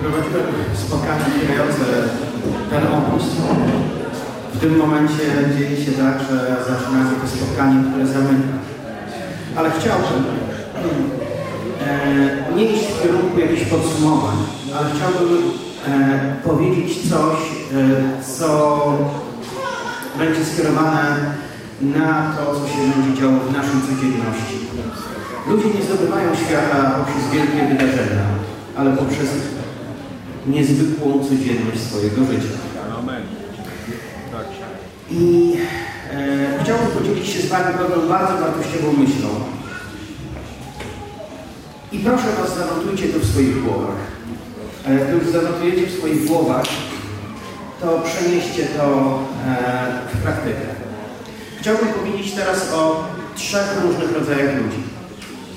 Prowadziłem spotkanie otwierające ten obóz. W tym momencie dzieje się tak, że zaczynamy to spotkanie, które zamyka. Ale chciałbym e, nie iść w kierunku jakichś podsumowań, ale chciałbym e, powiedzieć coś, e, co będzie skierowane na to, co się będzie działo w naszej codzienności. Ludzie nie zdobywają świata poprzez wielkie wydarzenia, ale poprzez niezwykłą codzienność swojego życia. Amen. I e, chciałbym podzielić się z Wami pewną bardzo wartościową myślą. I proszę Was, zanotujcie to w swoich głowach. A jak to już zanotujecie w swoich głowach, to przenieście to e, w praktykę. Chciałbym powiedzieć teraz o trzech różnych rodzajach ludzi.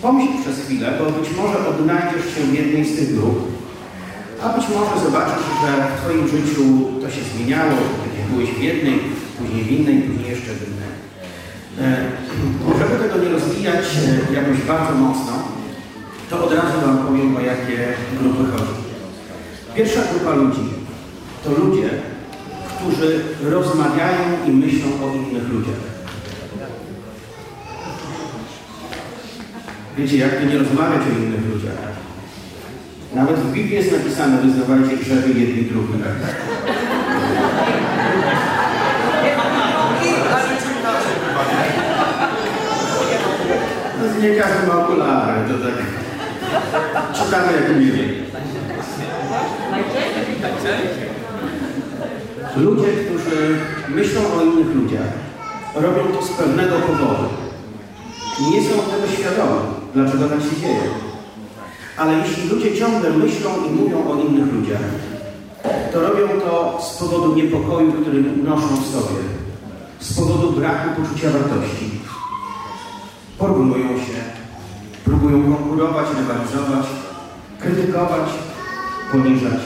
Pomyśl przez chwilę, bo być może odnajdziesz się w jednej z tych grup, a być może zobaczysz, że w Twoim życiu to się zmieniało, że byłeś w jednej, później w innej, później jeszcze w innej. E, żeby tego nie rozwijać e, jakoś bardzo mocno, to od razu Wam powiem, o jakie grupy chodzi. Pierwsza grupa ludzi to ludzie, którzy rozmawiają i myślą o innych ludziach. Wiecie, jak to nie rozmawiać o innych ludziach? Nawet w Biblii jest napisane, wyznawajcie grzechy jedni drugim. No, nie każdy ma okulary, to tak czytamy jak umie. Ludzie, którzy myślą o innych ludziach, robią to z pewnego powodu. Nie są tego świadomi, dlaczego tak się dzieje. Ale jeśli ludzie ciągle myślą i mówią o innych ludziach, to robią to z powodu niepokoju, który noszą w sobie, z powodu braku poczucia wartości. Porównują się, próbują konkurować, rywalizować, krytykować, poniżać.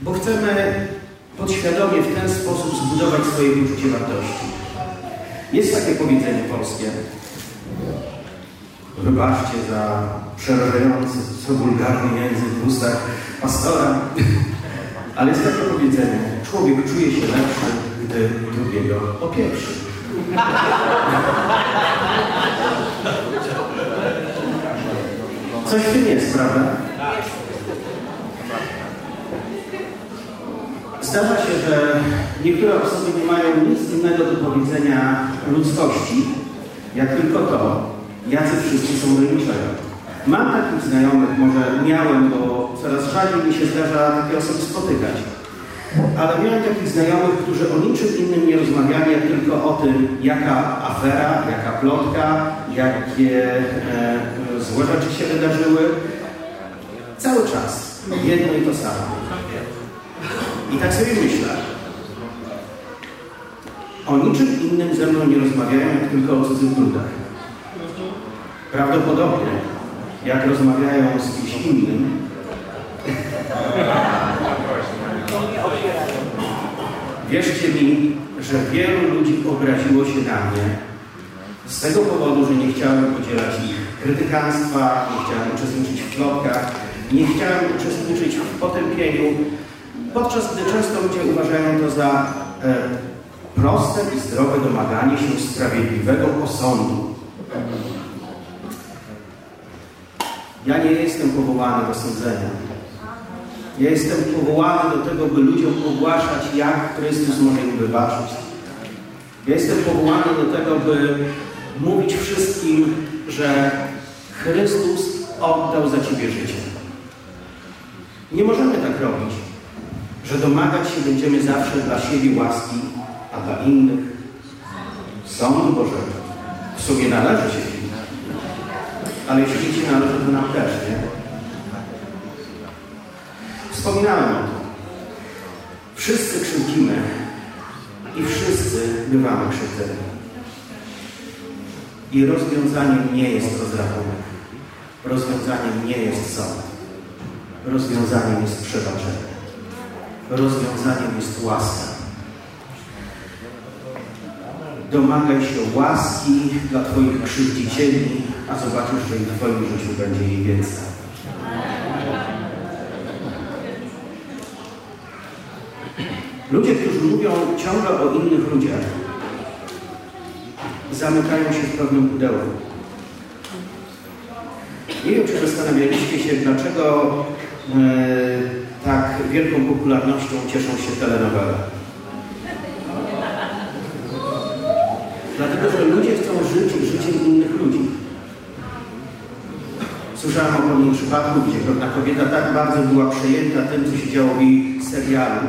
Bo chcemy podświadomie w ten sposób zbudować swoje poczucie wartości. Jest takie powiedzenie polskie. Wybaczcie za przerażający, co wulgarny język w ustach pastora. Ale jest takie powiedzenie. Człowiek czuje się lepszy, gdy drugiego opieprzy. Coś w tym jest, prawda? Zdarza się, że niektóre osoby nie mają nic innego do powiedzenia ludzkości, jak tylko to, jacy wszyscy są rolniczego. Mam takich znajomych, może miałem, bo coraz rzadziej mi się zdarza takie osoby spotykać. Ale miałem takich znajomych, którzy o niczym innym nie rozmawiali, jak tylko o tym, jaka afera, jaka plotka, jakie e, złe rzeczy się wydarzyły. Cały czas jedno i to samo. I tak sobie myślę. O niczym innym ze mną nie rozmawiają, jak tylko o cudzych brudach. Prawdopodobnie, jak rozmawiają z kimś innym, wierzcie mi, że wielu ludzi obraziło się na mnie z tego powodu, że nie chciałem podzielać ich krytykanstwa, nie chciałem uczestniczyć w plotkach, nie chciałem uczestniczyć w potępieniu, podczas gdy często ludzie uważają to za e, proste i zdrowe domaganie się sprawiedliwego posądu. Ja nie jestem powołany do sądzenia. Ja jestem powołany do tego, by ludziom ogłaszać, jak Chrystus może im wybaczyć. Ja jestem powołany do tego, by mówić wszystkim, że Chrystus oddał za Ciebie życie. Nie możemy tak robić, że domagać się będziemy zawsze dla siebie łaski, a dla innych sądu Bożego. W sumie należy się. Ale jeśli się należy, to nam też, nie? Wspominałem o tym. Wszyscy krzywdzimy i wszyscy bywamy krzywdzeni. I rozwiązaniem nie jest rozrachunek. Rozwiązaniem nie jest sąd. Rozwiązaniem jest przebaczenie. Rozwiązaniem jest łaska. Domagaj się łaski dla Twoich krzywdzicieli, a zobaczysz, że i w Twoim życiu będzie jej więcej. Ludzie, którzy mówią ciągle o innych ludziach, zamykają się w pewnym pudełku. Nie wiem, czy zastanawialiście się, dlaczego e, tak wielką popularnością cieszą się telenowele. Dlatego, że ludzie chcą żyć życiem innych ludzi. Słyszałem o pewnym przypadku, gdzie pewna kobieta tak bardzo była przejęta tym, co się działo w jej serialu,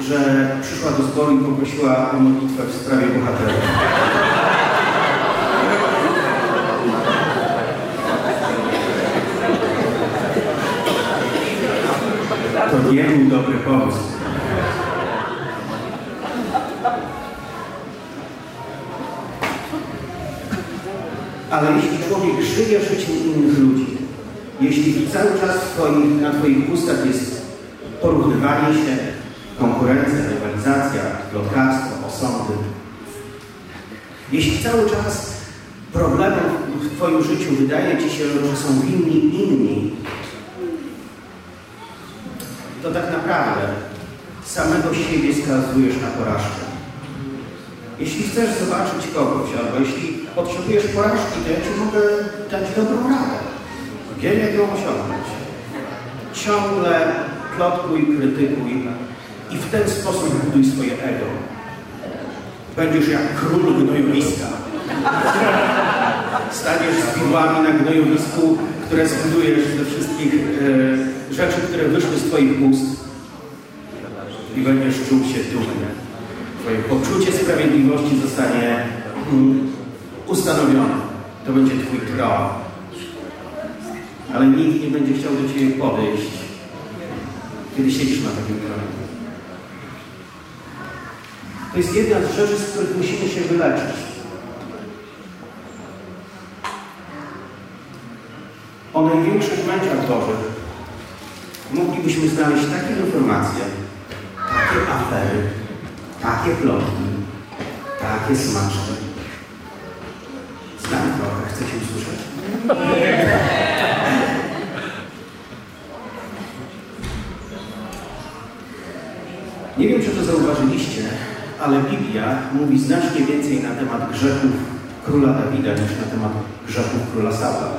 że przyszła do zboru i poprosiła o modlitwę w sprawie bohaterów. To nie był dobry pomysł. Ale jeśli człowiek żyje życiem innych ludzi, jeśli cały czas twoich, na Twoich ustach jest porównywanie się, konkurencja, rywalizacja, plotkarstwo, osądy, jeśli cały czas problemem w Twoim życiu wydaje Ci się, że są winni inni, to tak naprawdę samego siebie skazujesz na porażkę. Jeśli chcesz zobaczyć kogoś, albo jeśli potrzebujesz porażki, to ja Ci mogę dać dobrą radę. Jak ją osiągnąć. Ciągle plotkuj, krytykuj i w ten sposób buduj swoje ego. Będziesz jak król gnojowiska. Staniesz z widłami na gnojowisku, które zbudujesz ze wszystkich e, rzeczy, które wyszły z Twoich ust i będziesz czuł się dumny. Twoje poczucie sprawiedliwości zostanie mm, ustanowione. To będzie Twój tron. Ale nikt nie będzie chciał do Ciebie podejść, kiedy siedzisz na takim tronie. To jest jedna z rzeczy, z których musimy się wyleczyć. O największych męciach Bożych moglibyśmy znaleźć takie informacje, takie afery, takie plotki, takie smaczki. Znam trochę, chcecie usłyszeć? Nie wiem, czy to zauważyliście, ale Biblia mówi znacznie więcej na temat grzechów króla Dawida niż na temat grzechów króla Saula.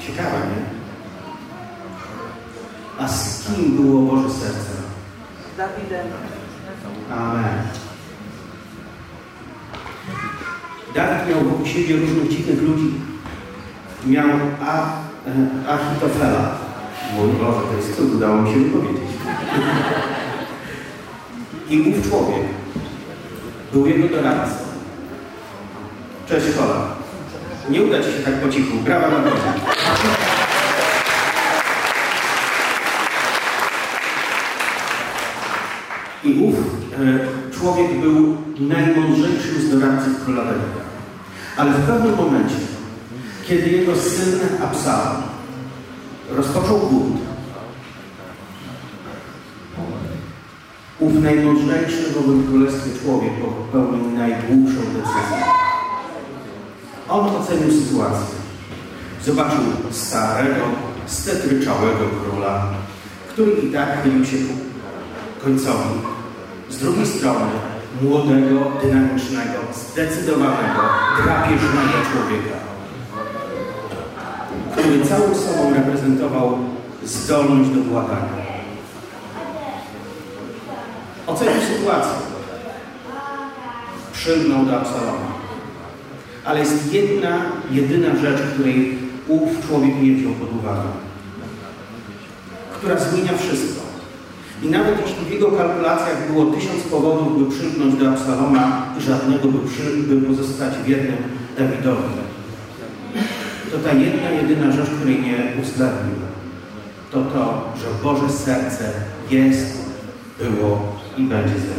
Ciekawe, nie? A z kim było Boże serce? Z Dawidem. Amen. Dawid miał wokół siebie różnych dziwnych ludzi. Miał A, e, Achitofela. Mój Boże, to jest cud, udało mi się wypowiedzieć. I ów człowiek był jego doradcą. Cześć, Kola. Nie uda Ci się tak po cichu. Brawa na górze. I ów e, człowiek był najmądrzejszym z doradców króla Dawida. Ale w pewnym momencie, kiedy jego syn Absalom rozpoczął bunt, ów najmądrzejszy w owym królestwie człowiek popełnił najdłuższą decyzję. On ocenił sytuację. Zobaczył starego, stetryczałego króla, który i tak chylił się końcowi. Z drugiej strony młodego, dynamicznego, zdecydowanego, drapieżnego człowieka, który całym sobą reprezentował zdolność do władania. Ocenił sytuację. Przylgnął do Absaloma. Ale jest jedna, jedyna rzecz, której ów człowiek nie wziął pod uwagę, która zmienia wszystko. I nawet jeśli w jego kalkulacjach było tysiąc powodów, by przylgnąć do Absaloma i żadnego, by, przy, by pozostać wiernym Dawidowi, to ta jedna, jedyna rzecz, której nie uwzględnił, to to, że Boże serce jest, było i będzie z.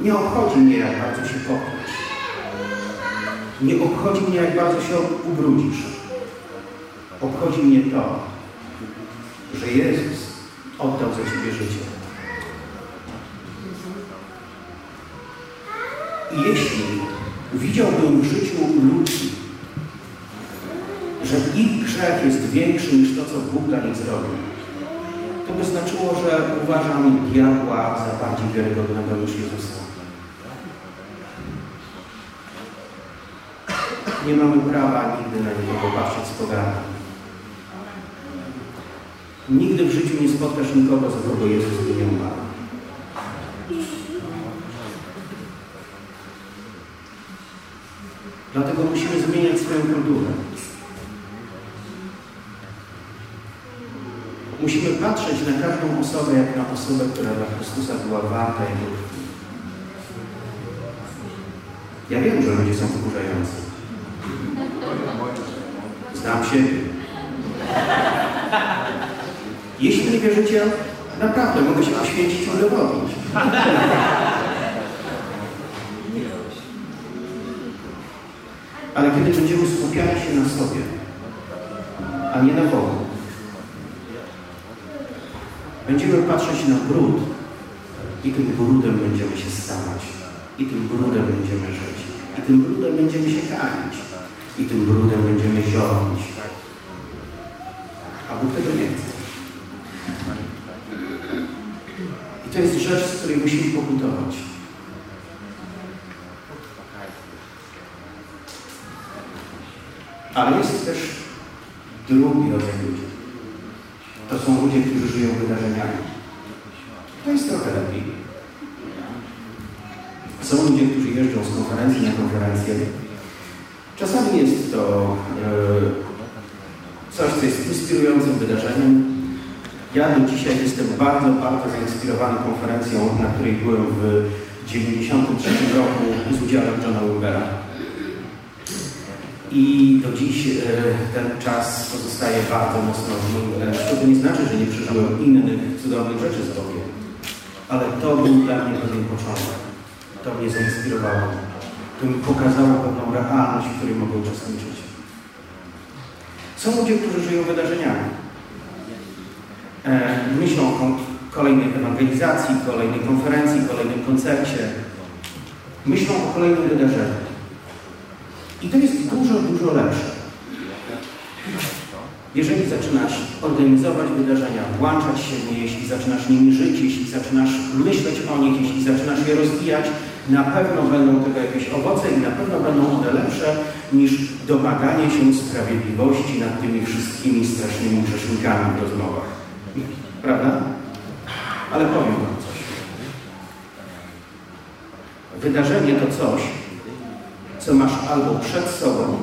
Nie obchodzi mnie, jak bardzo się popiesz. Nie obchodzi mnie, jak bardzo się ubrudzisz. Obchodzi mnie to, że Jezus oddał za Ciebie życie. I jeśli widziałbym w życiu ludzi, że ich grzech jest większy niż to, co Bóg dla nich zrobił, to by znaczyło, że uważam diabła za bardziej wiarygodnego niż Jezusa. Nie mamy prawa nigdy na niego popatrzeć z pogardą. Nigdy w życiu nie spotkasz nikogo, za kogo Jezus nie umarł. Dlatego musimy zmieniać swoją kulturę. Musimy patrzeć na każdą osobę jak na osobę, która dla Chrystusa była warta Jego krwi. Ja wiem, że ludzie są wkurzający. Znam siebie. Nie wierzycie, naprawdę mogę się poświęcić i udowodnić. Ale kiedy będziemy skupiali się na sobie, a nie na Bogu, będziemy patrzeć na brud i tym brudem będziemy się stawać. I tym brudem będziemy żyć. I tym brudem będziemy się karmić. I tym brudem będziemy zionąć. A Bóg tego nie chce. I to jest rzecz, z której musimy pokutować. Ale jest też drugi rodzaj ludzi. To są ludzie, którzy żyją wydarzeniami. To jest trochę lepiej. Są ludzie, którzy jeżdżą z konferencji na konferencję. Czasami jest to e, coś, co jest inspirującym wydarzeniem. Ja do dzisiaj jestem bardzo, bardzo zainspirowany konferencją, na której byłem w 1993 roku z udziałem Johna Wilbera. I do dziś e, ten czas pozostaje bardzo mocno w moim ręce. To nie znaczy, że nie przeżyłem innych cudownych rzeczy z Bogiem, ale to był dla mnie pewien początek. To mnie zainspirowało. To mi pokazało pewną realność, w której mogę uczestniczyć. Są ludzie, którzy żyją wydarzeniami. E, myślą o kolejnej ewangelizacji, kolejnej konferencji, kolejnym koncercie. Myślą o kolejnym wydarzeniu. I to jest dużo, dużo lepsze. Jeżeli zaczynasz organizować wydarzenia, włączać się w nie, jeśli zaczynasz nimi żyć, jeśli zaczynasz myśleć o nich, jeśli zaczynasz je rozwijać, na pewno będą tego jakieś owoce i na pewno będą one lepsze niż domaganie się sprawiedliwości nad tymi wszystkimi strasznymi grzesznikami w rozmowach. Prawda? Ale powiem Wam coś. Wydarzenie to coś, co masz albo przed sobą,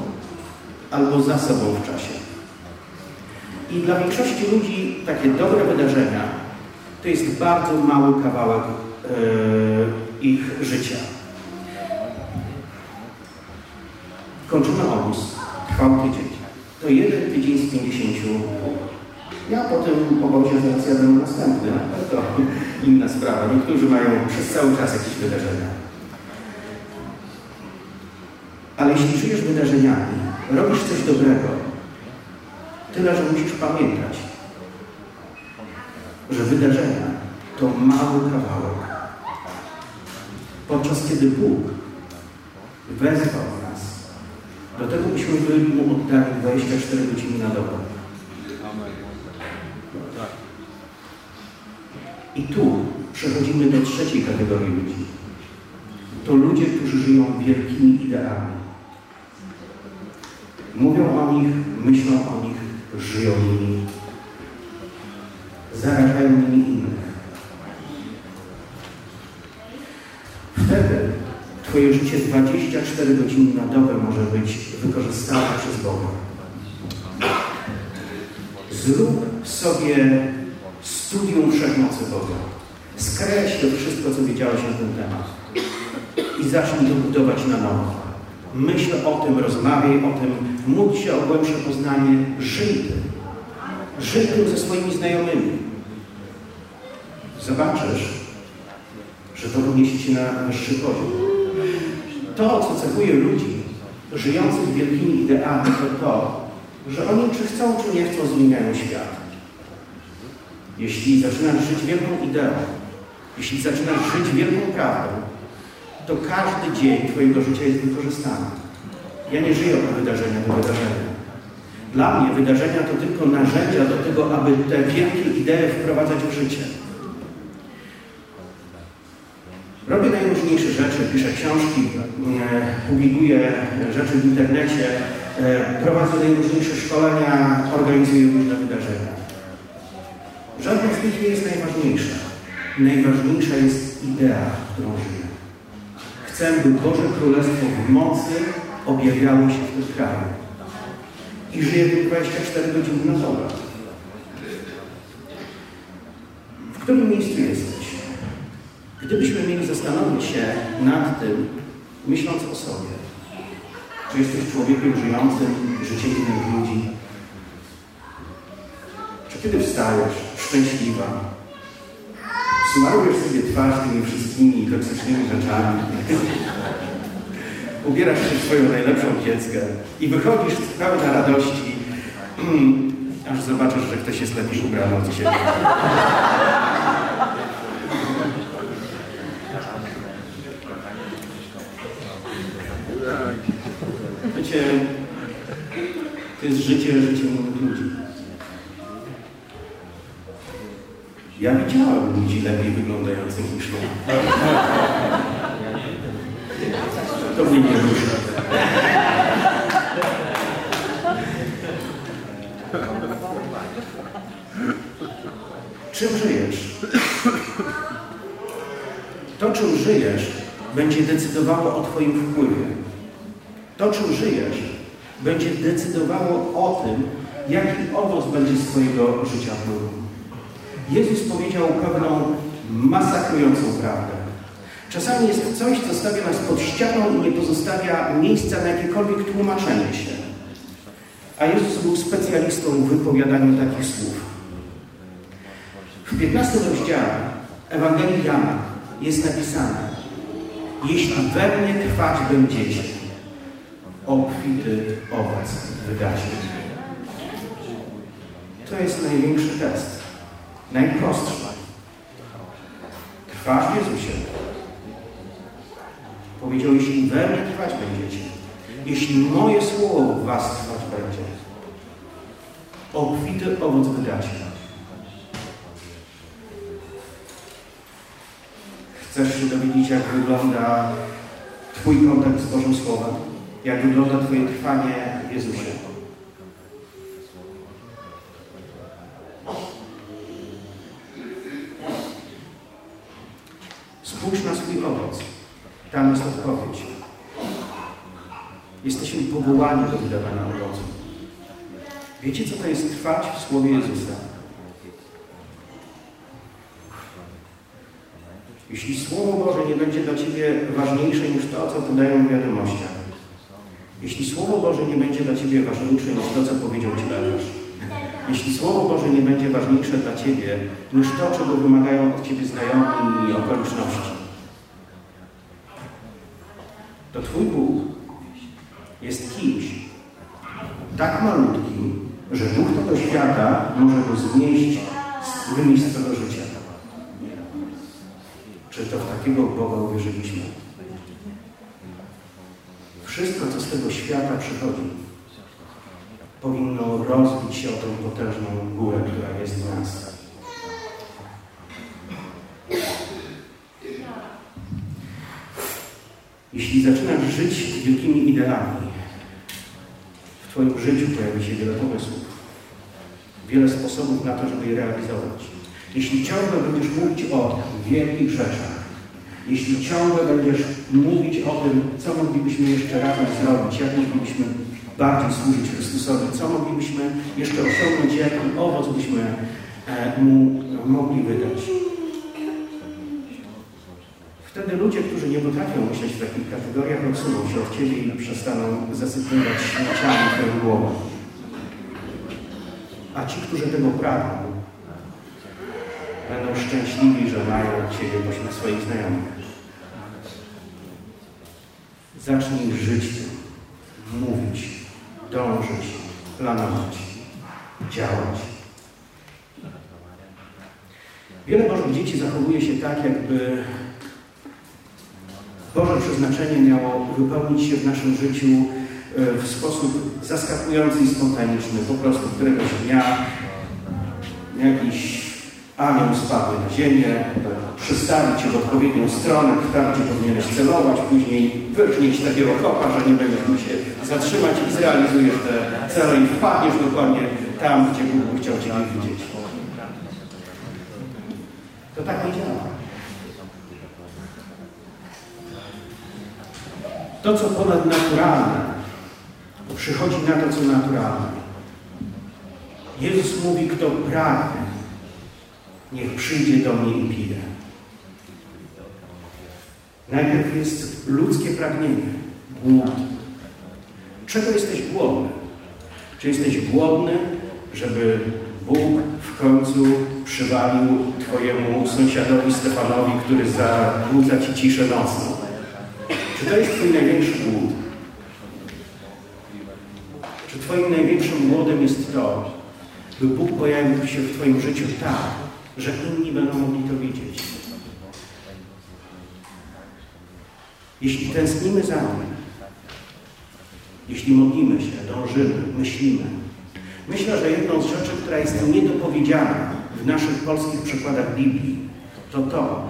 albo za sobą w czasie. I dla większości ludzi takie dobre wydarzenia to jest bardzo mały kawałek yy, ich życia. Kończymy obóz, trwał tydzień. To jeden tydzień z 50 Ja po tym obozie na następny, ale to inna sprawa. Niektórzy mają przez cały czas jakieś wydarzenia. Ale jeśli żyjesz wydarzeniami, robisz coś dobrego, tyle, że musisz pamiętać, że wydarzenia to mały kawałek. Podczas kiedy Bóg wezwał nas do tego, byśmy byli Mu oddani 24 godziny na dobę. I tu przechodzimy do trzeciej kategorii ludzi. To ludzie, którzy żyją wielkimi ideami. Mówią o nich, myślą o nich, żyją nimi, zarażają nimi innych. Wtedy Twoje życie 24 godziny na dobę może być wykorzystane przez Boga. Zrób sobie studium wszechmocy Boga. Skreśl to wszystko, co wiedziałeś na ten temat i zacznij to budować na nowo. Myśl o tym, rozmawiaj o tym, módl się o głębsze poznanie, żyj tym. Żyj tym ze swoimi znajomymi. Zobaczysz, że to podniesie Cię na wyższy poziom. To, co cechuje ludzi żyjących wielkimi ideami, to to, że oni czy chcą, czy nie chcą, zmieniają świat. Jeśli zaczynasz żyć wielką ideą, jeśli zaczynasz żyć wielką prawdą, to każdy dzień Twojego życia jest wykorzystany. Ja nie żyję od wydarzenia do wydarzenia. Dla mnie wydarzenia to tylko narzędzia do tego, aby te wielkie idee wprowadzać w życie. Robię najróżniejsze rzeczy, piszę książki, e, publikuję rzeczy w internecie, e, prowadzę najróżniejsze szkolenia, organizuję różne wydarzenia. Żadna z nich nie jest najważniejsza. Najważniejsza jest idea, którą żyję. Chcę, by Boże Królestwo w mocy objawiało się w tym kraju. I żyję tu 24 godziny na dobę. W którym miejscu jesteś? Gdybyśmy mieli zastanowić się nad tym, myśląc o sobie, czy jesteś człowiekiem żyjącym życiem innych ludzi, kiedy wstajesz szczęśliwa, smarujesz sobie twarz tymi wszystkimi toksycznymi rzeczami, ubierasz się w swoją najlepszą kieckę i wychodzisz pełna radości, aż zobaczysz, że ktoś jest lepiej ubrany od ciebie. Wiecie, to jest życie, życie innych ludzi. Ja widziałem ludzi lepiej wyglądających niż ja. To mnie nie rusza. Czym żyjesz? To, czym żyjesz, będzie decydowało o Twoim wpływie. To, czym żyjesz, będzie decydowało o tym, jaki owoc będzie z Twojego życia pływał. Jezus powiedział pewną masakrującą prawdę. Czasami jest coś, co stawia nas pod ścianą i nie pozostawia miejsca na jakiekolwiek tłumaczenie się. A Jezus był specjalistą w wypowiadaniu takich słów. W 15 rozdziale Ewangelii Jana jest napisane Jeśli we mnie trwać będziecie, obfity owoc wydacie. To jest największy test. Najprostszy. Trwasz w Jezusie. Powiedział, jeśli we mnie trwać będziecie, jeśli moje słowo w was trwać będzie, obfity owoc wydacie. Chcesz się dowiedzieć, jak wygląda Twój kontakt z Bożym Słowem? Jak wygląda Twoje trwanie w Jezusie? Spójrz na swój owoc. Tam jest odpowiedź. Jesteśmy powołani do wydawania owocu. Wiecie, co to jest trwać w Słowie Jezusa? Jeśli Słowo Boże nie będzie dla Ciebie ważniejsze niż to, co podają w wiadomościach, jeśli Słowo Boże nie będzie dla Ciebie ważniejsze niż to, co powiedział Ci lekarz, jeśli Słowo Boże nie będzie ważniejsze dla Ciebie niż to, czego wymagają od Ciebie znajomi i okoliczności, to Twój Bóg jest kimś tak malutkim, że Duch tego świata może go zmieść, wymieść z tego życia. Czy to w takiego Boga uwierzyliśmy? Wszystko, co z tego świata przychodzi, powinno rozbić się o tą potężną górę, która jest w nas. Jeśli zaczynasz żyć wielkimi ideami, w Twoim życiu pojawi się wiele pomysłów, wiele sposobów na to, żeby je realizować. Jeśli ciągle będziesz mówić o wielkich rzeczach, jeśli ciągle będziesz mówić o tym, co moglibyśmy jeszcze razem zrobić, jak moglibyśmy bardziej służyć Chrystusowi, co moglibyśmy jeszcze osiągnąć, jaki owoc byśmy e, Mu mogli wydać. Wtedy ludzie, którzy nie potrafią myśleć w takich kategoriach, odsuną się od Ciebie i przestaną zasypywać śmieciami Twoją głowę. A ci, którzy tego pragną, będą szczęśliwi, że mają Ciebie pośród swoich znajomych. Zacznij żyć tym, mówić, dążyć, planować, działać. Wiele Bożych dzieci zachowuje się tak, jakby Boże przeznaczenie miało wypełnić się w naszym życiu e, w sposób zaskakujący i spontaniczny. Po prostu któregoś dnia jakiś anioł spadł na ziemię, przystawić cię w odpowiednią stronę, w tarczy powinieneś celować, później wyrżnieć takiego kopa, że nie będziesz mógł się zatrzymać i zrealizujesz te cele i wpadniesz dokładnie tam, gdzie Bóg chciał Cię widzieć. To tak nie działa. To, co ponadnaturalne, przychodzi na to, co naturalne. Jezus mówi, kto pragnie, niech przyjdzie do mnie i pije. Najpierw jest ludzkie pragnienie, głód. Czego jesteś głodny? Czy jesteś głodny, żeby Bóg w końcu przywalił Twojemu sąsiadowi Stefanowi, który zabudza Ci ciszę nocną? Czy to jest Twój największy głód? Czy Twoim największym głodem jest to, by Bóg pojawił się w Twoim życiu tak, że inni będą mogli to widzieć? Jeśli tęsknimy za Nim, jeśli modlimy się, dążymy, myślimy, myślę, że jedną z rzeczy, która jest niedopowiedziana w naszych polskich przykładach Biblii, to to,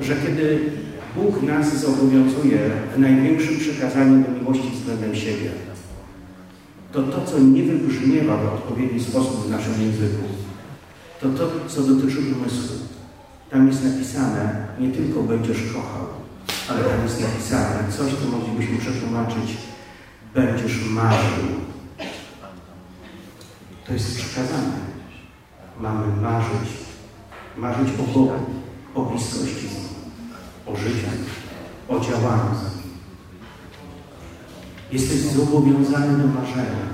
że kiedy Bóg nas zobowiązuje w największym przekazaniu do miłości względem siebie, to to, co nie wybrzmiewa w odpowiedni sposób w naszym języku, to to, co dotyczy umysłu. Tam jest napisane, nie tylko będziesz kochał, ale tam jest napisane coś, co moglibyśmy przetłumaczyć, będziesz marzył. To jest przekazane. Mamy marzyć. Marzyć o Bogu, o bliskości o życiu, o działaniu. Jesteś zobowiązany do marzenia.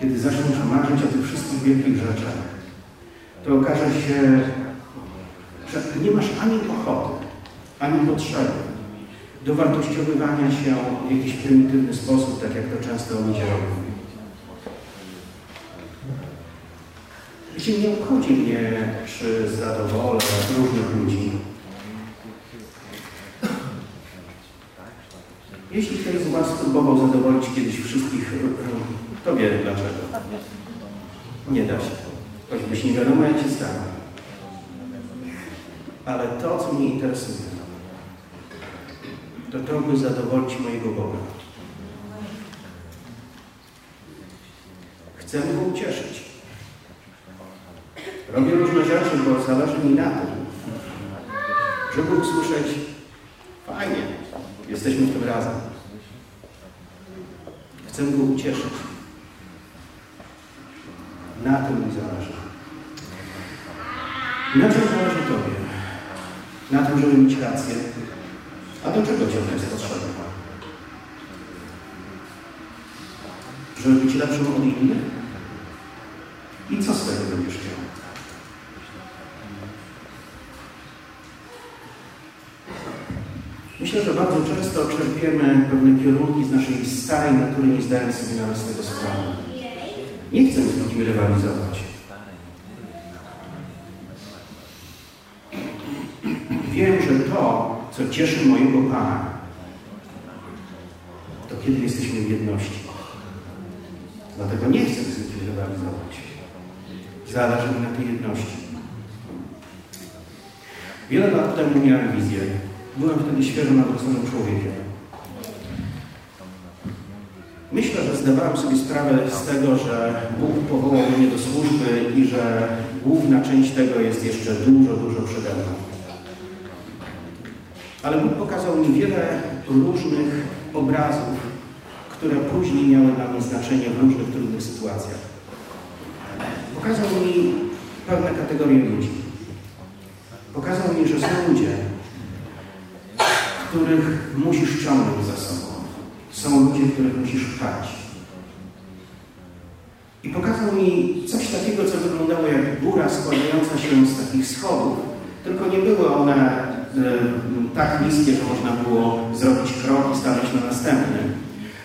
Kiedy zaczniesz marzyć o tych wszystkich wielkich rzeczach, to okaże się, że nie masz ani ochoty, ani potrzeby do wartościowywania się w jakiś prymitywny sposób, tak jak to często ludzie robią. Wiecie, nie obchodzi mnie, czy zadowolę różnych ludzi. Jeśli ktoś z Was próbował zadowolić kiedyś wszystkich, to wie dlaczego. Nie da się. Choćbyś nie wiadomo, jak się stanie. Ale to, co mnie interesuje, to to, by zadowolić mojego Boga. Chcę Go ucieszyć. Robię różne rzeczy, bo zależy mi na tym, żeby usłyszeć fajnie, jesteśmy w tym razem. Chcę Go ucieszyć. Na tym mi zależy. Na czym zależy Tobie? Na tym, żeby mieć rację. A do czego Ci ona jest potrzebna? Żeby być lepszym od innych? I co z tego będziesz chciał? Myślę, że bardzo często czerpiemy pewne kierunki z naszej starej natury, nie zdając sobie nawet z tego sprawy. Nie chcę z nikim rywalizować. Co cieszy mojego Pana, to kiedy jesteśmy w jedności. Dlatego nie chcę z nikim rywalizować. Zależy mi na tej jedności. Wiele lat temu miałem wizję. Byłem wtedy świeżo nawróconym człowiekiem. Myślę, że zdawałem sobie sprawę z tego, że Bóg powołał mnie do służby i że główna część tego jest jeszcze dużo, dużo przede mną. Ale Bóg pokazał mi wiele różnych obrazów, które później miały dla mnie znaczenie w różnych trudnych sytuacjach. Pokazał mi pewne kategorie ludzi. Pokazał mi, że są ludzie, których musisz ciągnąć za sobą. Są ludzie, których musisz pchać. I pokazał mi coś takiego, co wyglądało jak góra składająca się z takich schodów, tylko nie były one y, tak niskie, że można było zrobić krok i stanąć na następny.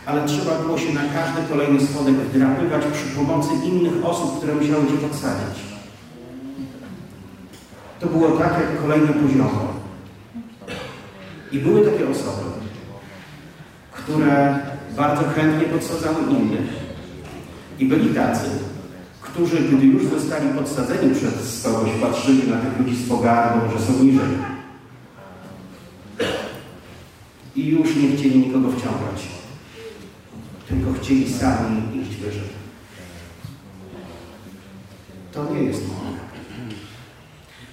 Ale trzeba było się na każdy kolejny schodek wdrapywać przy pomocy innych osób, które musiały Cię podsadzić. To było tak, jak kolejne poziomy. I były takie osoby, które bardzo chętnie podsadzały innych. I byli tacy, którzy, gdy już zostali podsadzeni przez kogoś, patrzyli na tych ludzi z pogardą, że są niżej. I już nie chcieli nikogo wciągać, tylko chcieli sami iść wyżej. To nie jest mądre.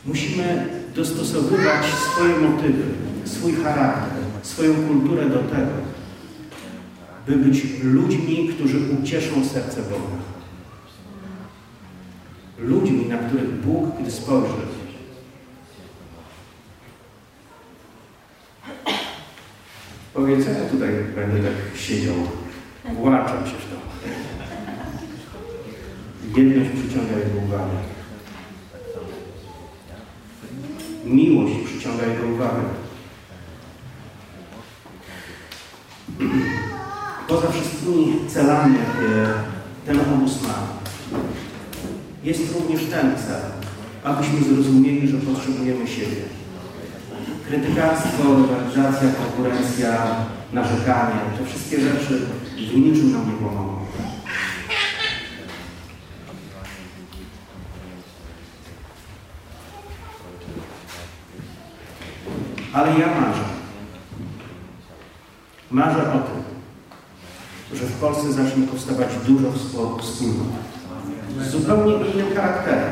Musimy dostosowywać swoje motywy, swój charakter, swoją kulturę do tego, by być ludźmi, którzy ucieszą serce Boga. Ludźmi, na których Bóg, gdy spojrzy, powie, co ja tutaj będę tak siedział, właczam się w to. Jedność przyciąga jego uwagę. Miłość przyciąga jego uwagę. Poza wszystkimi celami, jakie ten obóz ma, jest również ten cel, abyśmy zrozumieli, że potrzebujemy siebie. Krytykarstwo, rywalizacja, konkurencja, narzekanie, te wszystkie rzeczy w niczym nam nie pomogą. Ale ja marzę. Marzę o tym, że w Polsce zacznie powstawać dużo wspólnot z zupełnie innym charakterem,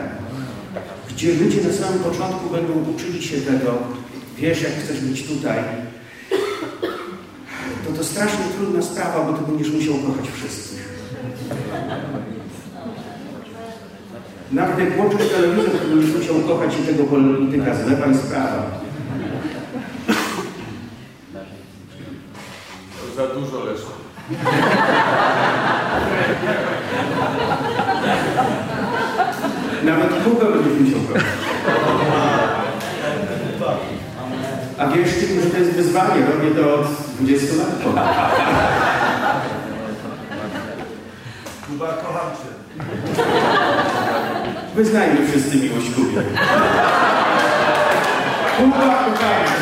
gdzie ludzie na samym początku będą uczyli się tego, wiesz, jak chcesz być tutaj, to to strasznie trudna sprawa, bo ty będziesz musiał kochać wszystkich. Nawet jak włączysz telewizor, to będziesz musiał kochać i tego polityka z lewa i z prawa. Za dużo leży. Nawet Kubę będziesz musiał kochać. A wierzcie mi, że to jest wyzwanie. Robię to od 20 lat. Kuba, kocham cię. Wyznajmy wszyscy miłość Kubie. Kuba, kocham cię.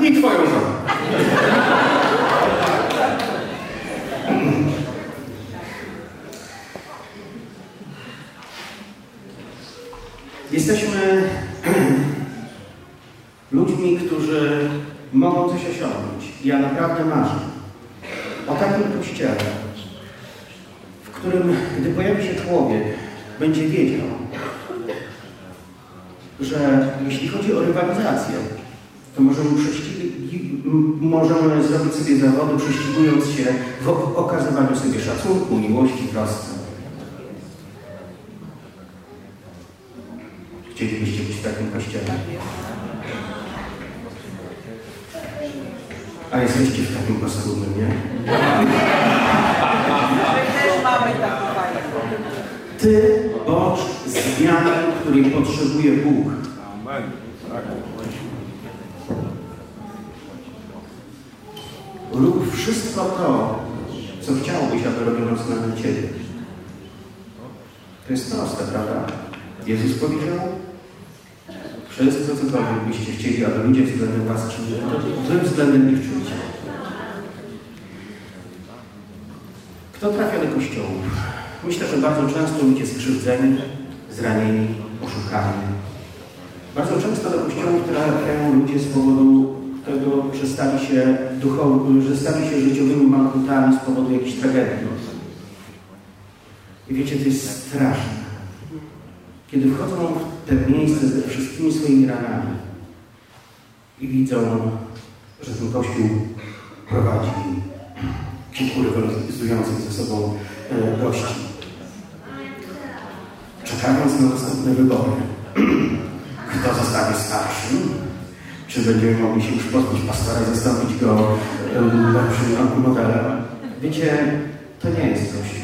I twoją żonę. Jesteśmy ludźmi, którzy mogą coś osiągnąć. Ja naprawdę marzę o takim kościele, w którym, gdy pojawi się człowiek, będzie wiedział, że jeśli chodzi o rywalizację, to możemy, możemy zrobić sobie zawody, prześcigując się w okazywaniu sobie szacunku, miłości, trosce. Chcielibyście być w takim kościele? A jesteście w takim paskudnym, nie? My też mamy taką fajną. Ty bądź zmianą, której potrzebuje Bóg. Amen. Tak. Rób wszystko to, co chciałbyś, aby robiono względem Ciebie. To jest proste, prawda? Jezus powiedział, wszystko, cokolwiek byście chcieli, aby ludzie względem Was czynili, to Wy względem nich czyncie. Kto trafia do kościołów? Myślę, że bardzo często ludzie skrzywdzeni, zranieni, oszukani. Bardzo często do kościołów trafiają ludzie z powodu tego, że stali się duchowymi, że stali się życiowymi mankutami z powodu jakiejś tragedii. I wiecie, to jest straszne. Kiedy wchodzą w te miejsce ze wszystkimi swoimi ranami i widzą, że ten Kościół prowadzi kilku rywalizujących ze sobą e, gości. Czekając na następne wybory, kto zostanie starszym, czy będziemy mogli się już pozbyć pastora i zastąpić go e, lepszym modelem. Wiecie, to nie jest Kościół.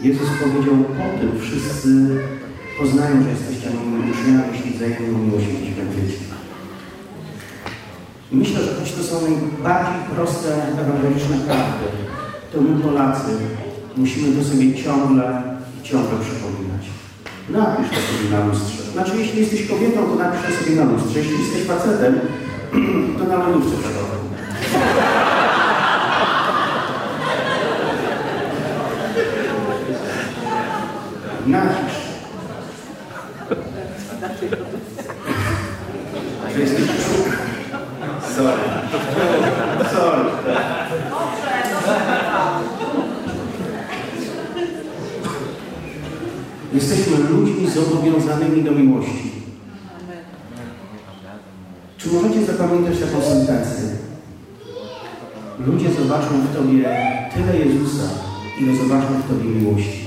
Jezus powiedział, po tym wszyscy poznają, że jesteście moimi uczniami, jeśli wzajemną mieć będziecie. Myślę, że choć to są najbardziej proste ewangeliczne prawdy, to my Polacy musimy to sobie ciągle i ciągle przypominać. Napisz to sobie na lustrze. Znaczy, jeśli jesteś kobietą, to napisz to sobie na lustrze. Jeśli jesteś facetem, to na lodówce przodowej. Napisz. Że jesteś Sorry. Sorry. Jesteśmy ludźmi zobowiązanymi do miłości. Czy możecie zapamiętać taką sentencję? Ludzie zobaczą w Tobie tyle Jezusa, ile zobaczą w Tobie miłości.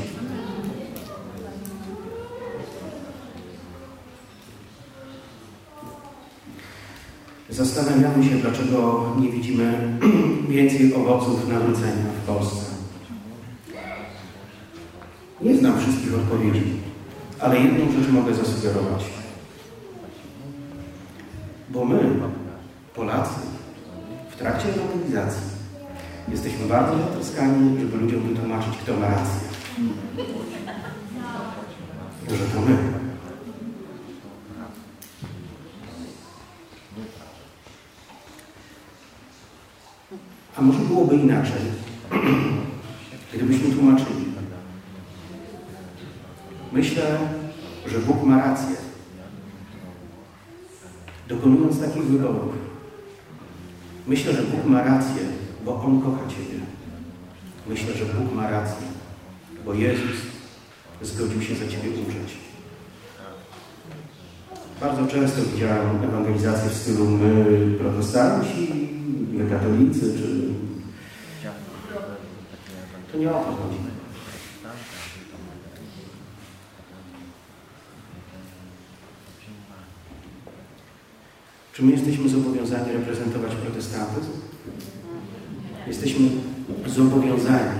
Zastanawiamy się, dlaczego nie widzimy więcej owoców nawrócenia w Polsce. Nie znam wszystkich odpowiedzi, ale jedną rzecz mogę zasugerować. Bo my, Polacy, w trakcie ewangelizacji jesteśmy bardzo zatroskani, żeby ludziom wytłumaczyć, kto ma rację. Że to my. Może byłoby inaczej, gdybyśmy tłumaczyli. Myślę, że Bóg ma rację. Dokonując takich wyborów, myślę, że Bóg ma rację, bo On kocha Ciebie. Myślę, że Bóg ma rację, bo Jezus zgodził się za Ciebie umrzeć. Bardzo często widziałem ewangelizację w stylu my protestanci, my katolicy, czy... To nie o to chodzi. Czy my jesteśmy zobowiązani reprezentować protestantyzm? Jesteśmy zobowiązani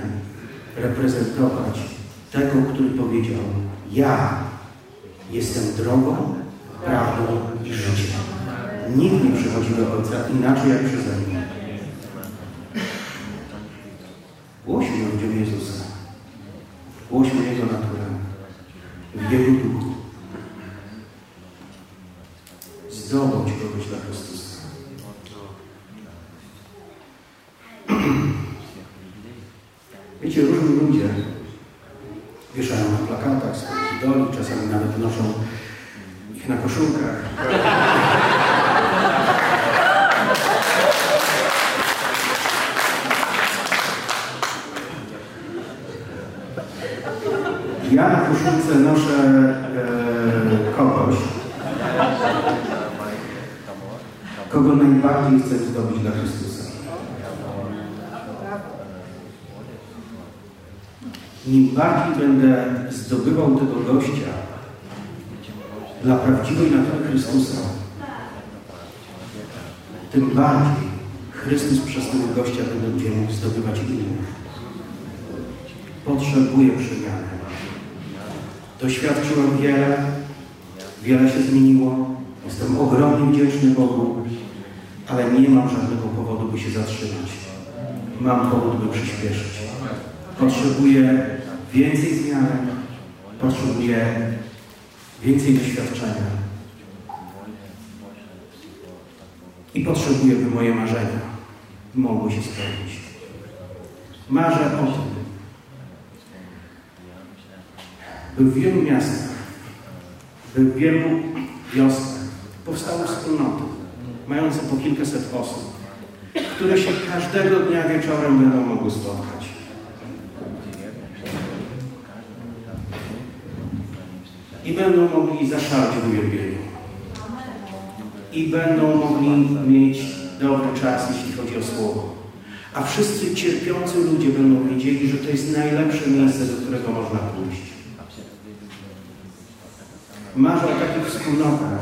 reprezentować tego, który powiedział: Ja jestem drogą, prawdą i życiem. Nikt nie przychodzi do Ojca inaczej jak przeze mnie. Głośmy ludziom Jezusa. Głośmy Jego naturę. W Jego duchu. Zdobądź kogoś dla Chrystusa. Wiecie, różni ludzie wieszają na plakatach swoich idoli, czasami nawet noszą ich na koszulkach. Ja na koszulce noszę e, kogoś, kogo najbardziej chcę zdobyć dla Chrystusa. Im bardziej będę zdobywał tego gościa dla prawdziwej natury Chrystusa, tym bardziej Chrystus przez tego gościa będzie mógł zdobywać innych. Potrzebuję przemiany. Doświadczyłem wiele, wiele się zmieniło. Jestem ogromnie wdzięczny Bogu, ale nie mam żadnego powodu, by się zatrzymać. Mam powód, by przyspieszyć. Potrzebuję więcej zmiany, potrzebuję więcej doświadczenia. I potrzebuję, by moje marzenia mogły się spełnić. Marzę o tym, by w wielu miastach, by w wielu wioskach powstały wspólnoty, mające po kilkaset osób, które się każdego dnia wieczorem będą mogły spotkać. I będą mogli zaszaleć w uwielbieniu. I będą mogli mieć dobry czas, jeśli chodzi o Słowo. A wszyscy cierpiący ludzie będą wiedzieli, że to jest najlepsze miejsce, do którego można pójść. Marzę o takich wspólnotach,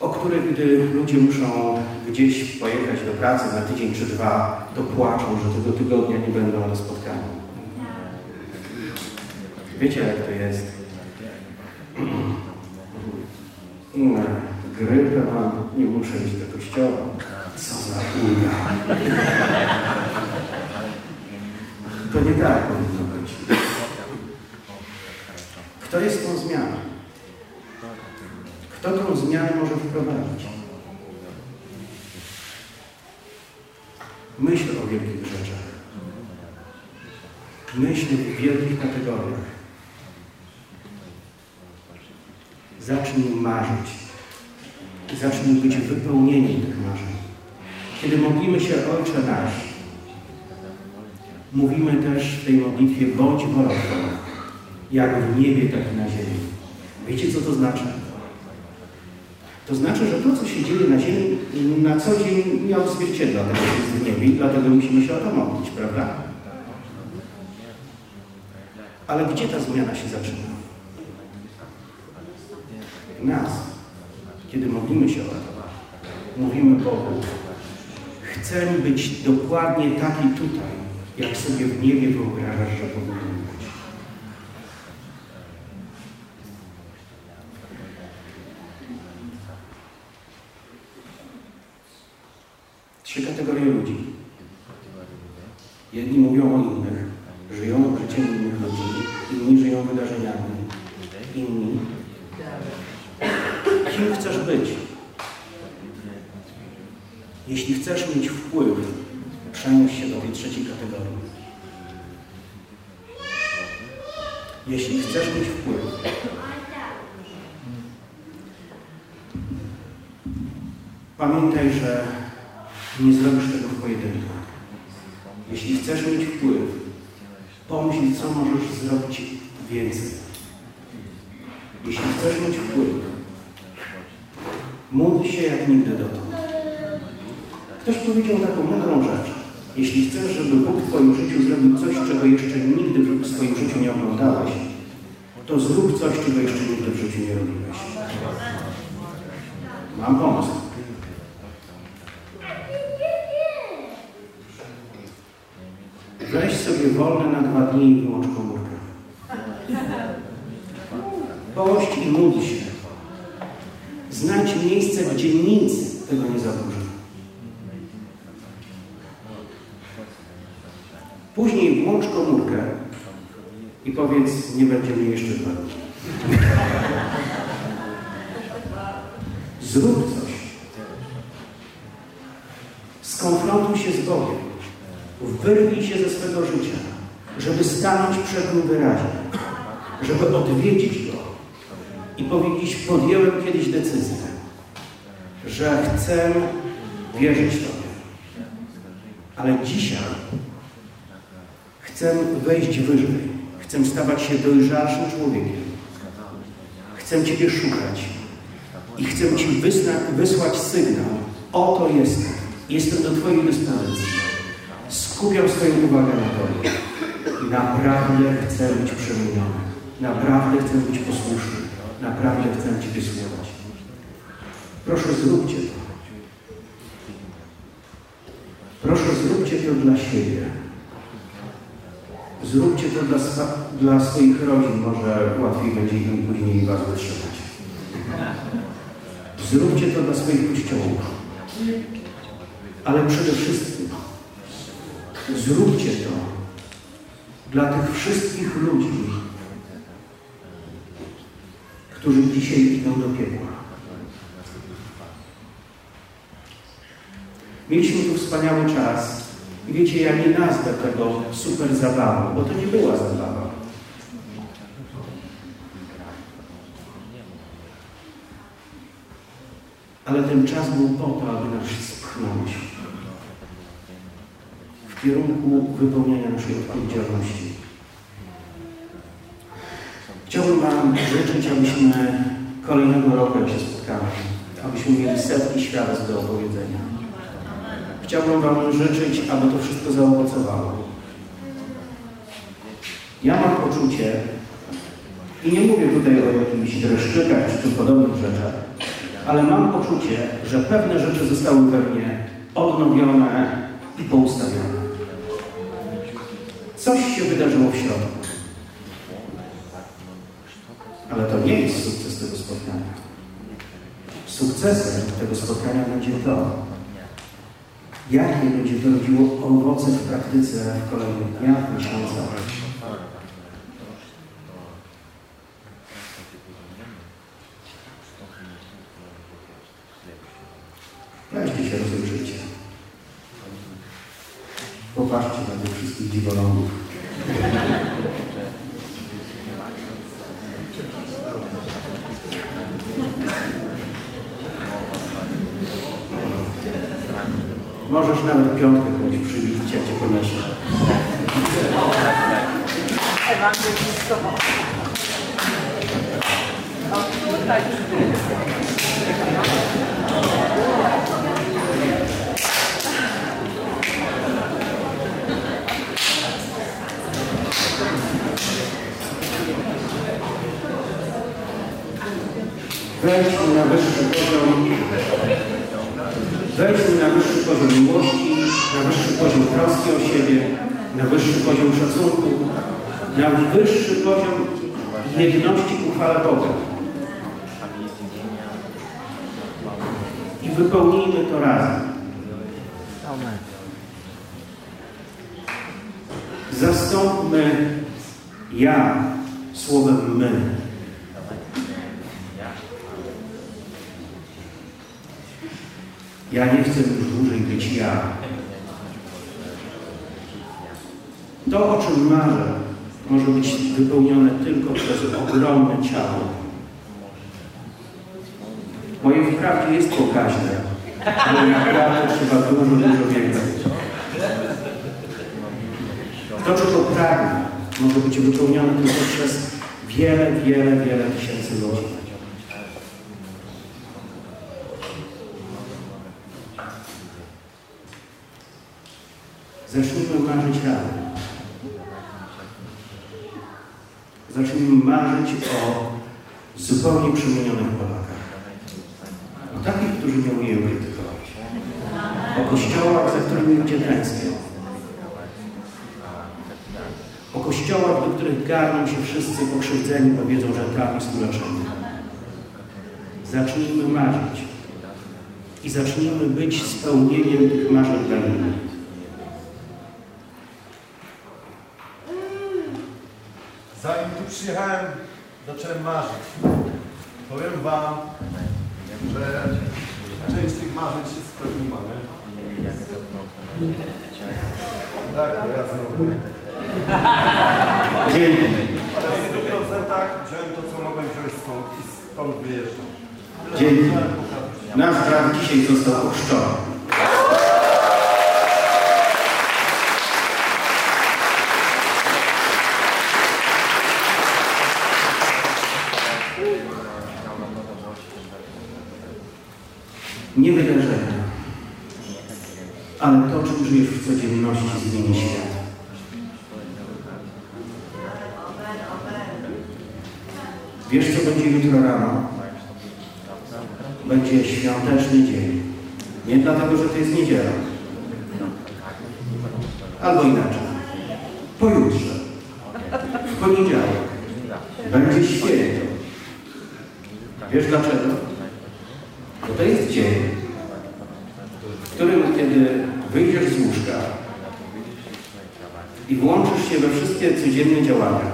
o których gdy ludzie muszą gdzieś pojechać do pracy na tydzień czy dwa, to płaczą, że tego tygodnia nie będą na spotkaniu. Wiecie jak to jest? Grypę mam, nie muszę iść do kościoła. Co za chuja. To nie tak powinno być. Kto jest tą zmianą? Kto tą zmianę może wprowadzić? Myśl o wielkich rzeczach. Myśl w wielkich kategoriach. Zacznij marzyć. Zacznij być wypełnieniem tych marzeń. Kiedy modlimy się Ojcze Nasz, mówimy też w tej modlitwie bądź Twoja, jak w niebie, tak i na ziemi. Wiecie, co to znaczy? To znaczy, że to, co się dzieje na ziemi, na co dzień nie odzwierciedla tego, co jest w niebie i dlatego musimy się o to modlić, prawda? Ale gdzie ta zmiana się zaczyna? Nas. Kiedy modlimy się o to, mówimy Bogu, chcę być dokładnie taki tutaj, jak sobie w niebie wyobrażasz, że powinien być. Trzy kategorie ludzi. Jedni mówią o innych, żyją życiem innych ludzi, inni żyją wydarzeniami, inni. Kim chcesz być? Jeśli chcesz mieć wpływ, przenieś się do tej trzeciej kategorii. Jeśli chcesz mieć wpływ, pamiętaj, że nie zrobisz tego w pojedynku. Jeśli chcesz mieć wpływ, pomyśl, co możesz zrobić więcej. Jeśli chcesz mieć wpływ, módl się jak nigdy dotąd. Ktoś powiedział taką mądrą rzecz. Jeśli chcesz, żeby Bóg w Twoim życiu zrobił coś, czego jeszcze nigdy w swoim życiu nie oglądałeś, to zrób coś, czego jeszcze nigdy w życiu nie robiłeś. Mam pomysł. Weź sobie wolne na dwa dni i wyłącz komórkę. Pość i módl się. Znajdź miejsce, gdzie nic tego nie zaburzy. Później włącz komórkę i powiedz, nie będzie mnie jeszcze dwa dni. Zrób coś. Skonfrontuj się z Bogiem. Wyrwij się ze swego życia, żeby stanąć przed Nim wyraźnie, żeby odwiedzić Go i powiedzieć, podjęłem kiedyś decyzję, że chcę wierzyć Tobie. Ale dzisiaj chcę wejść wyżej. Chcę stawać się dojrzalszym człowiekiem. Chcę Ciebie szukać i chcę Ci wysłać sygnał. Oto jestem. Jestem do Twojej dyspozycji. Skupiam swoją uwagę na Tobie. Naprawdę chcę być przemieniony. Naprawdę chcę być posłuszny. Naprawdę chcę Ciebie słuchać. Proszę, zróbcie to. Proszę, zróbcie to dla siebie. Zróbcie to dla, dla swoich rodzin, może łatwiej będzie im później Was wytrzymać. Zróbcie to dla swoich kościołów. Ale przede wszystkim zróbcie to dla tych wszystkich ludzi, którzy dzisiaj idą do piekła. Mieliśmy tu wspaniały czas. I wiecie, ja nie nazwę tego super zabawą, bo to nie była zabawa. Ale ten czas był po to, aby nas spchnąć w kierunku wypełniania naszej odpowiedzialności. Chciałbym Wam życzyć, abyśmy kolejnego roku, się spotkamy, abyśmy mieli setki świadectw do opowiedzenia. Chciałbym Wam życzyć, aby to wszystko zaowocowało. Ja mam poczucie, i nie mówię tutaj o jakichś dreszczykach czy podobnych rzeczach, ale mam poczucie, że pewne rzeczy zostały we mnie odnowione i poustawione. Coś się wydarzyło w środku. Ale to nie jest sukces tego spotkania. Sukcesem tego spotkania będzie to, jakie będzie rodziło owoce w praktyce w kolejnych dniach, miesiącach. Weźcie się rozejrzyjcie. Popatrzcie na tych wszystkich dziwolągów. Możesz nawet piątkę komuś przybić, jak cię poniesie. Ewangelistą. Tutaj Wejdźmy na wyższy poziom, wejdźmy na wyższy poziom miłości, na wyższy poziom troski o siebie, na wyższy poziom szacunku, na wyższy poziom jedności ku chwale Boga. I wypełnijmy to razem. Zastąpmy ja słowem my. Ja nie chcę już dłużej być ja. To, o czym marzę, może być wypełnione tylko przez ogromne ciało. Moje wprawdzie jest pokaźne, ale naprawdę trzeba dużo, dużo więcej. To, czego pragnę, może być wypełnione tylko przez wiele, wiele, wiele tysięcy ludzi. Zacznijmy marzyć razem. Zacznijmy marzyć o zupełnie przemienionych Polakach. O takich, którzy nie umieją krytykować. O kościołach, za którymi ludzie tęsknią. O kościołach, do których garną się wszyscy pokrzywdzeni, bo wiedzą, że tam jest uleczenie. Zacznijmy marzyć. I zacznijmy być spełnieniem tych marzeń dla innych. Zanim tu przyjechałem, zacząłem marzyć. Powiem Wam, że część tych marzeń się spełniła, nie? Tak, ja znowu. Dzięki. Ale w 100% wziąłem to, co mogłem wziąć stąd i stąd wyjeżdżam. Dzięki. Nasz brat dzisiaj został ochrzczony. Nie wydarzenia, ale to, czym żyjesz w codzienności, zmieni świat. Wiesz, co będzie jutro rano? Będzie świąteczny dzień. Nie dlatego, że to jest niedziela. Albo inaczej. Pojutrze. W poniedziałek. Będzie święto. Wiesz dlaczego? 这直接面就完了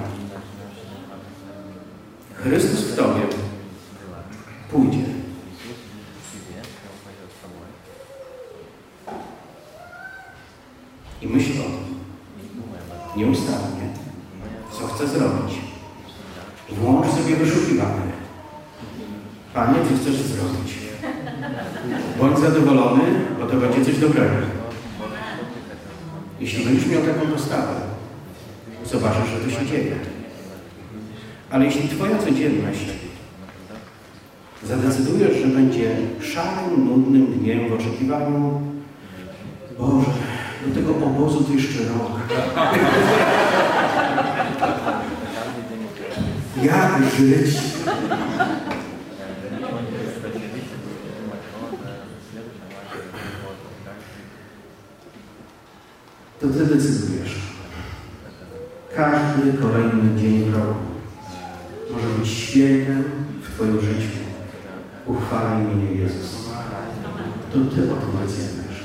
To Ty decydujesz. Każdy kolejny dzień w roku może być świętem w Twoim życiu. Uchwala imię Jezus. To Ty o tym decydujesz.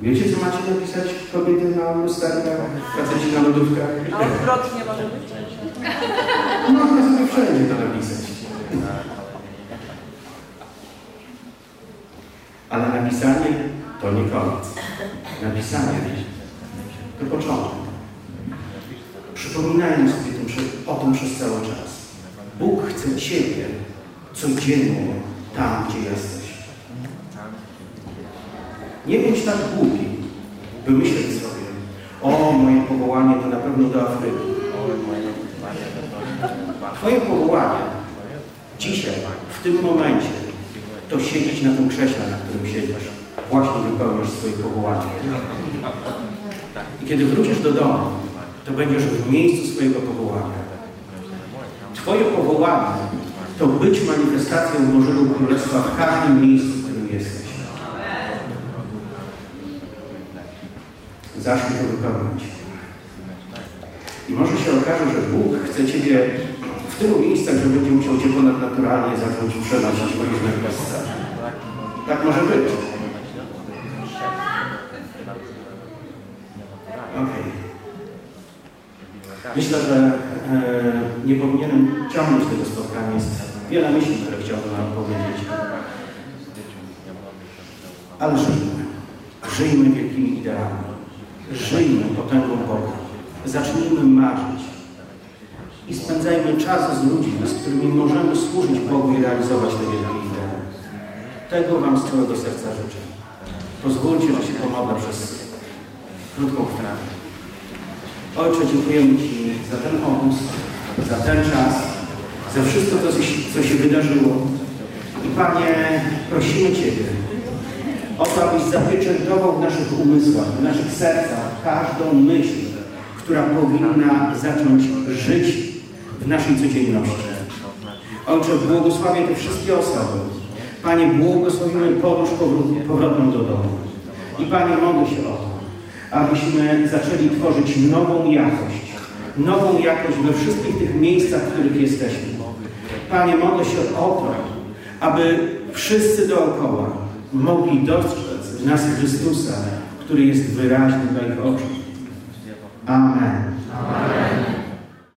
Wiecie, co macie napisać kobiety na lusterkach, faceci na lodówkach? A odwrotnie może być? Można sobie wszędzie to napisać. To nie koniec. Napisanie to początek. Przypominajmy sobie tym, o tym przez cały czas. Bóg chce Ciebie codziennie tam, gdzie jesteś. Nie bądź tak głupi, by myśleć sobie, o, moje powołanie to na pewno do Afryki. Twoje powołanie dzisiaj, w tym momencie, to siedzieć na tym krześle, na którym siedzisz. Właśnie wypełniasz swoje powołanie. I kiedy wrócisz do domu, to będziesz w miejscu swojego powołania. Twoje powołanie to być manifestacją Bożego Królestwa w każdym miejscu, w którym jesteś. Zacznij to wypełniać. I może się okaże, że Bóg chce Ciebie w tylu miejscach, że będzie musiał Cię ponadnaturalnie zacząć przenosić po różnych miejscach. Tak może być. Okej. Myślę, że e, nie powinienem ciągnąć tego spotkania. Jest wiele myśli, które chciałbym Wam powiedzieć. Ale żyjmy. Żyjmy wielkimi ideami. Żyjmy potęgą Boga. Zacznijmy marzyć. I spędzajmy czas z ludźmi, z którymi możemy służyć Bogu i realizować te wielkie idee. Tego Wam z całego serca życzę. Pozwólcie, że się pomogę przez krótką chwilę. Ojcze, dziękujemy Ci za ten pomysł, za ten czas, za wszystko to, co się wydarzyło. I Panie, prosimy Ciebie o to, abyś zapieczętował w naszych umysłach, w naszych sercach każdą myśl, która powinna zacząć żyć w naszej codzienności. Ojcze, błogosławię te wszystkie osoby. Panie, błogosławimy podróż powrotną do domu. I Panie, modlę się o to, abyśmy zaczęli tworzyć nową jakość. Nową jakość we wszystkich tych miejscach, w których jesteśmy. Panie, modlę się o to, aby wszyscy dookoła mogli dostrzec w nas Chrystusa, który jest wyraźny dla ich oczu. Amen.